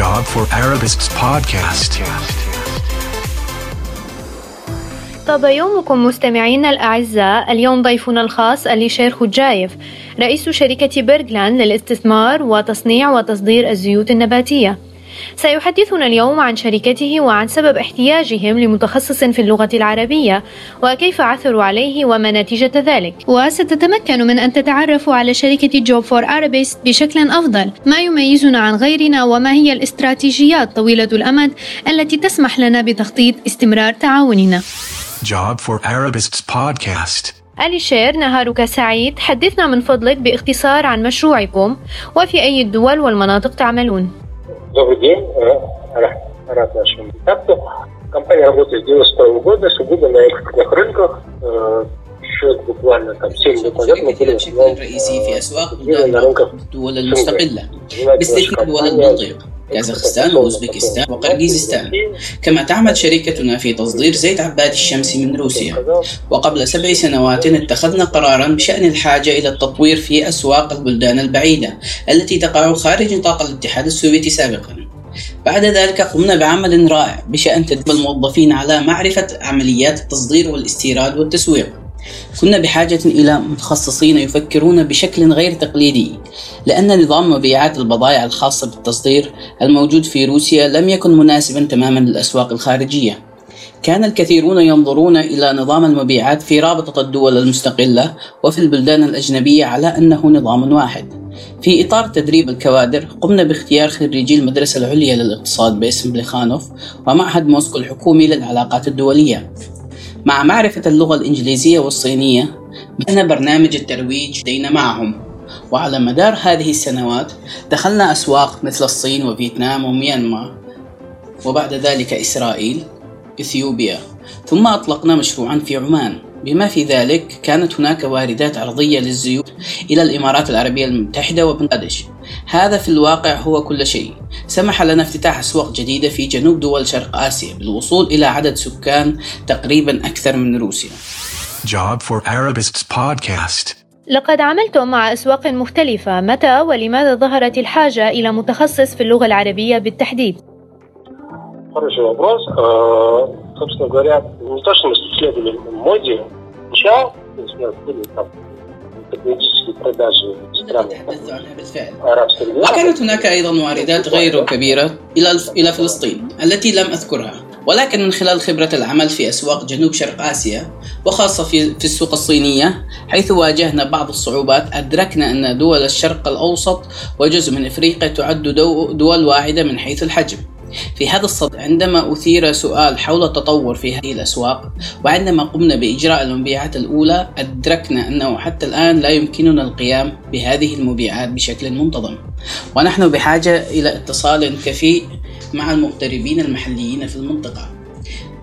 Job for Arabists podcast. طاب يومكم مستمعينا الأعزاء اليوم ضيفنا الخاص أليشير خجايف رئيس شركة بيرغلان للاستثمار وتصنيع وتصدير الزيوت النباتية سيحدثنا اليوم عن شركته وعن سبب احتياجهم لمتخصص في اللغة العربية وكيف عثروا عليه وما نتيجة ذلك. وستتمكن من أن تتعرفوا على شركة Job for Arabists بشكل أفضل. ما يميزنا عن غيرنا وما هي الاستراتيجيات طويلة الأمد التي تسمح لنا بتخطيط استمرار تعاوننا. Job for Arabists podcast. أليشير نهارك سعيد. حدثنا من فضلك باختصار عن مشروعكم وفي أي الدول والمناطق تعملون. Добрый день. Э, рад нашему контакту. Компания работает с 92 года, сугубо на экспортных рынках. Э, еще буквально там 7 лет назад мы были в основном на рынках. كازاخستان وأوزبكستان وقرغيزستان. كما تعمل شركتنا في تصدير زيت عباد الشمس من روسيا. وقبل سبع سنوات اتخذنا قرارا بشأن الحاجة إلى التطوير في أسواق البلدان البعيدة التي تقع خارج نطاق الاتحاد السوفيتي سابقا. بعد ذلك قمنا بعمل رائع بشأن تدريب الموظفين على معرفة عمليات التصدير والاستيراد والتسويق. كنا بحاجة إلى متخصصين يفكرون بشكل غير تقليدي لأن نظام مبيعات البضائع الخاصة بالتصدير الموجود في روسيا لم يكن مناسبا تماما للأسواق الخارجية. كان الكثيرون ينظرون إلى نظام المبيعات في رابطة الدول المستقلة وفي البلدان الأجنبية على أنه نظام واحد. في إطار تدريب الكوادر قمنا باختيار خريجي المدرسة العليا للاقتصاد باسم بليخانوف ومعهد موسكو الحكومي للعلاقات الدولية. مع معرفة اللغة الإنجليزية والصينية بدأنا برنامج الترويج لدينا معهم. وعلى مدار هذه السنوات دخلنا أسواق مثل الصين وفيتنام وميانمار وبعد ذلك إسرائيل إثيوبيا ثم أطلقنا مشروعا في عمان. بما في ذلك كانت هناك واردات عرضية للزيوت إلى الإمارات العربية المتحدة وبنغلاديش هذا في الواقع هو كل شيء سمح لنا افتتاح أسواق جديدة في جنوب دول شرق آسيا بالوصول إلى عدد سكان تقريبا أكثر من روسيا Job for Arabists podcast. لقد عملتم مع أسواق مختلفة متى ولماذا ظهرت الحاجة إلى متخصص في اللغة العربية بالتحديد؟ Э, Собственно говоря, не то, что мы следовали моде, сначала, то есть у нас были там косметические продажи в التي странах تحدثت عنها بالفعل арабского мира. وكانت هناك أيضا واردات غير كبيرة إلى إلى فلسطين التي لم أذكرها ولكن من خلال خبرة العمل في أسواق جنوب شرق آسيا وخاصة في في السوق الصينية حيث واجهنا بعض الصعوبات أدركنا أن دول الشرق الأوسط وجزء من إفريقيا تعد دو- دول واعدة من حيث الحجم في هذا الصدد عندما أثير سؤال حول التطور في هذه الأسواق وعندما قمنا بإجراء المبيعات الأولى أدركنا أنه حتى الآن لا يمكننا القيام بهذه المبيعات بشكل منتظم. ونحن بحاجة إلى اتصال كفيء مع المغتربين المحليين في المنطقة.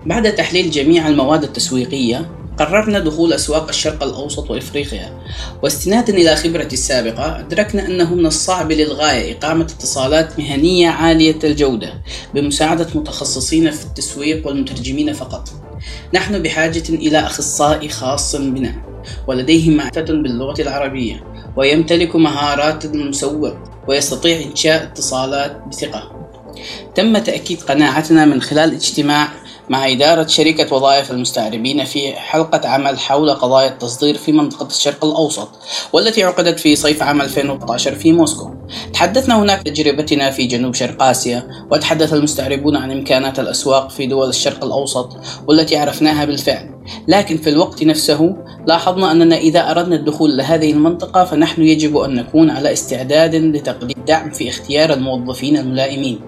بعد تحليل جميع المواد التسويقية قررنا دخول أسواق الشرق الأوسط وإفريقيا. واستنادا إلى خبرتي السابقة أدركنا أنه من الصعب للغاية إقامة اتصالات مهنية عالية الجودة بمساعدة متخصصين في التسويق والمترجمين فقط. نحن بحاجة إلى أخصائي خاص بنا ولديه معرفة باللغة العربية ويمتلك مهارات المسوق ويستطيع إنشاء اتصالات بثقة. تم تأكيد قناعتنا من خلال اجتماع مع إدارة شركة وظائف المستعربين في حلقة عمل حول قضايا التصدير في منطقة الشرق الأوسط والتي عقدت في صيف عام 2014 في موسكو. تحدثنا هناك تجربتنا في جنوب شرق آسيا وتحدث المستعربون عن إمكانات الأسواق في دول الشرق الأوسط والتي عرفناها بالفعل. لكن في الوقت نفسه لاحظنا أننا إذا أردنا الدخول لهذه المنطقة فنحن يجب أن نكون على استعداد لتقديم دعم في اختيار الموظفين الملائمين.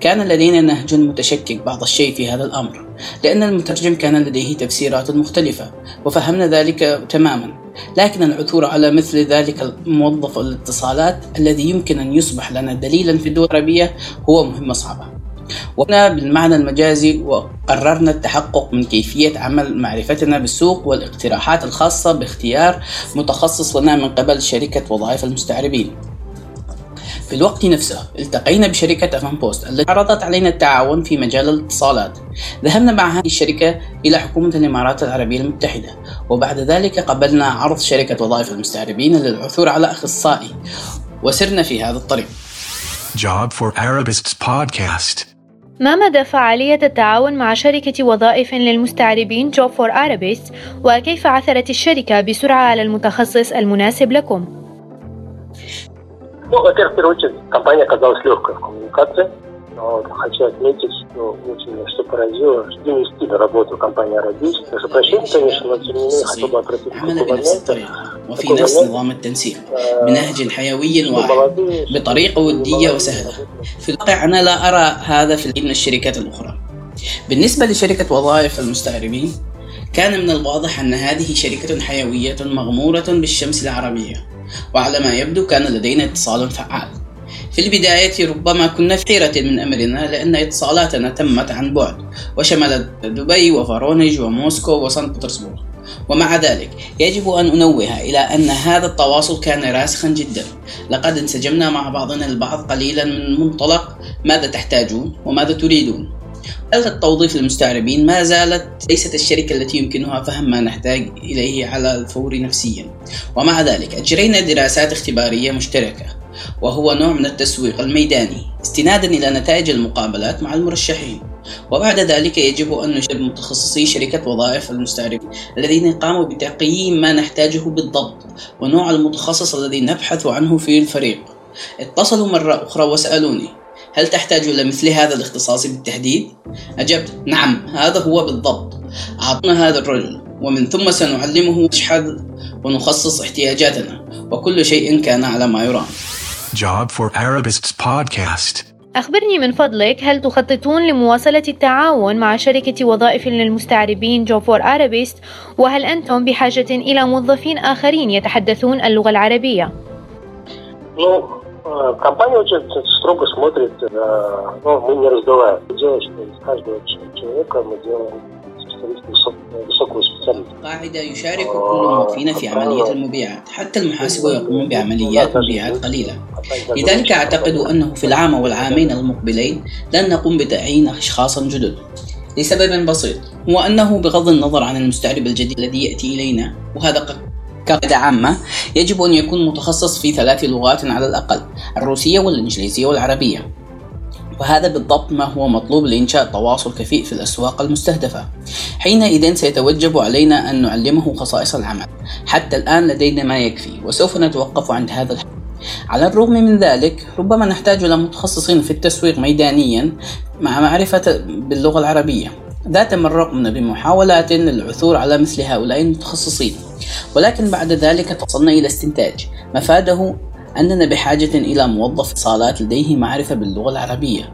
كان لدينا نهج متشكك بعض الشيء في هذا الأمر لأن المترجم كان لديه تفسيرات مختلفة وفهمنا ذلك تماما. لكن العثور على مثل ذلك الموظف الاتصالات الذي يمكن أن يصبح لنا دليلا في الدول العربية هو مهمة صعبة وهنا بالمعنى المجازي وقررنا التحقق من كيفية عمل معرفتنا بالسوق والاقتراحات الخاصة باختيار متخصص لنا من قبل شركة وظائف المستعربين. في الوقت نفسه التقينا بشركة أفان بوست التي عرضت علينا التعاون في مجال الاتصالات. ذهبنا مع هذه الشركة إلى حكومة الإمارات العربية المتحدة وبعد ذلك قبلنا عرض شركة وظائف المستعربين للعثور على أخصائي وسرنا في هذا الطريق. Job for Arabists podcast. ما مدى فعالية التعاون مع شركة وظائف للمستعربين Job for Arabists وكيف عثرت الشركة بسرعة على المتخصص المناسب لكم؟ Ну, во-первых, в первую очередь, компания оказалась легкой в коммуникации. Но хочу отметить, что очень меня что поразило, что не стиль работы компании Арабис. Прошу прощения, конечно, но тем не менее хотел бы обратить عمل بنفس الطريقة وفي نفس نظام التنسيق بنهج حيوي واعي بطريقة ودية وسهلة في الواقع أنا لا أرى هذا في من الشركات الأخرى بالنسبة لشركة وظائف المستعربين كان من الواضح أن هذه شركة حيوية مغمورة بالشمس العربية وعلى ما يبدو كان لدينا اتصال فعال في البداية ربما كنا في حيرة من أمرنا لأن اتصالاتنا تمت عن بعد وشملت دبي وفارونج وموسكو وسان بطرسبورغ. ومع ذلك يجب أن أنوه إلى أن هذا التواصل كان راسخا جدا. لقد انسجمنا مع بعضنا البعض قليلا من منطلق ماذا تحتاجون وماذا تريدون. التوظيف للمستعربين ما زالت ليست الشركة التي يمكنها فهم ما نحتاج إليه على الفور نفسيا. ومع ذلك أجرينا دراسات اختبارية مشتركة. وهو نوع من التسويق الميداني استنادا إلى نتائج المقابلات مع المرشحين. وبعد ذلك يجب أن نشرب متخصصي شركة وظائف المستعربين الذين قاموا بتقييم ما نحتاجه بالضبط ونوع المتخصص الذي نبحث عنه في الفريق. اتصلوا مرة أخرى وسألوني هل تحتاج إلى مثل هذا الاختصاص بالتحديد؟ أجبت نعم هذا هو بالضبط. أعطنا هذا الرجل ومن ثم سنعلمه نشحذ ونخصص احتياجاتنا وكل شيء كان على ما يرام. Job for Arabists podcast. أخبرني من فضلك هل تخططون لمواصلة التعاون مع شركة وظائف للمستعربين Job for Arabists وهل أنتم بحاجة إلى موظفين آخرين يتحدثون اللغة العربية؟ Ну, э, компания очень строго смотрит, э, ну, мы не раздуваем. Дело, что из каждого ч- человека мы делаем специалиста, высок- قاعدة يشارك كل من في عملية المبيعات. حتى المحاسب يقوم بعمليات مبيعات قليلة. لذلك أعتقد أنه في العام والعامين المقبلين لن نقوم بتعيين أشخاص جدد. لسبب بسيط هو أنه بغض النظر عن المستعرب الجديد الذي يأتي إلينا وهذا كقاعدة عامة يجب أن يكون متخصص في ثلاث لغات على الأقل الروسية والإنجليزية والعربية. وهذا بالضبط ما هو مطلوب لإنشاء تواصل كفيء في الأسواق المستهدفة. حينئذ سيتوجب علينا أن نعلمه خصائص العمل. حتى الآن لدينا ما يكفي وسوف نتوقف عند هذا الحد على الرغم من ذلك ربما نحتاج إلى متخصصين في التسويق ميدانيا مع معرفة باللغة العربية. ذات مرة قمنا بمحاولات للعثور على مثل هؤلاء المتخصصين. ولكن بعد ذلك وصلنا إلى استنتاج. مفاده أننا بحاجة إلى موظف اتصالات لديه معرفة باللغة العربية.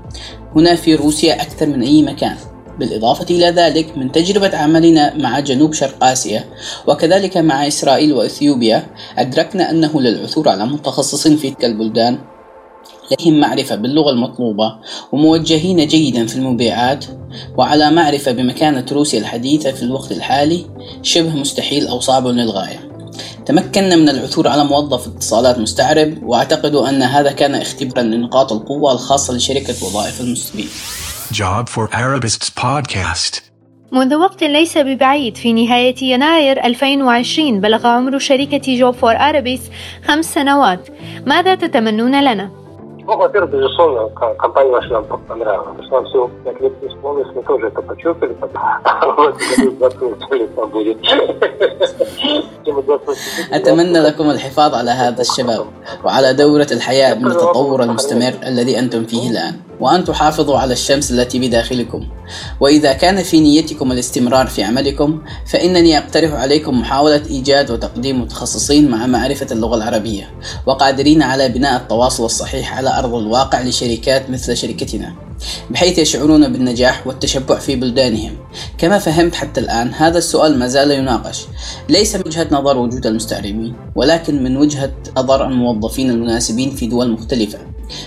هنا في روسيا أكثر من أي مكان. بالإضافة إلى ذلك من تجربة عملنا مع جنوب شرق آسيا وكذلك مع إسرائيل وإثيوبيا أدركنا أنه للعثور على متخصص في تلك البلدان لديهم معرفة باللغة المطلوبة وموجهين جيدا في المبيعات وعلى معرفة بمكانة روسيا الحديثة في الوقت الحالي شبه مستحيل أو صعب للغاية. تمكنا من العثور على موظف اتصالات مستعرب وأعتقد أن هذا كان اختبارا لنقاط القوة الخاصة لشركة وظائف المستفيد. Job for Arabists podcast. منذ وقت ليس ببعيد في نهاية يناير 2020 بلغ عمر شركة جوب فور أرابيس خمس سنوات ماذا تتمنون لنا؟ Ну, во-первых, безусловно, к- компания наша нам понравилась. Потому что нам всего 5 лет исполнилось, мы тоже это почувствовали. В этом году 28 лет нам будет. Тема 28 лет. اتمنى لكم الحفاظ على هذا الشباب وعلى دوره الحياه من التطور المستمر الذي انتم فيه الان وأن تحافظوا على الشمس التي بداخلكم. وإذا كان في نيتكم الاستمرار في عملكم فإنني أقترح عليكم محاولة إيجاد وتقديم متخصصين مع معرفة اللغة العربية وقادرين على بناء التواصل الصحيح على أرض الواقع لشركات مثل شركتنا بحيث يشعرون بالنجاح والتشبع في بلدانهم. كما فهمت حتى الآن هذا السؤال ما زال يناقش. ليس من وجهة نظر وجود المستعربين ولكن من وجهة نظر الموظفين المناسبين في دول مختلفة.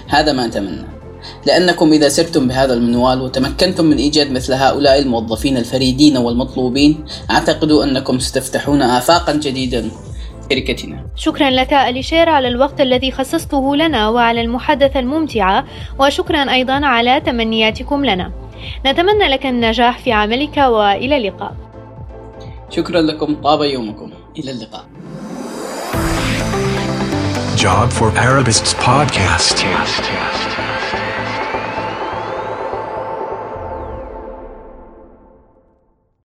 هذا ما أتمنى. لأنكم إذا سرتم بهذا المنوال وتمكنتم من إيجاد مثل هؤلاء الموظفين الفريدين والمطلوبين أعتقد أنكم ستفتحون آفاقا جديدة شركتنا شكرا لك أليشير على الوقت الذي خصصته لنا وعلى المحادثة الممتعة وشكرا أيضا على تمنياتكم لنا. نتمنى لك النجاح في عملك وإلى اللقاء. شكرا لكم طاب يومكم. إلى اللقاء. Job for Arabists podcast.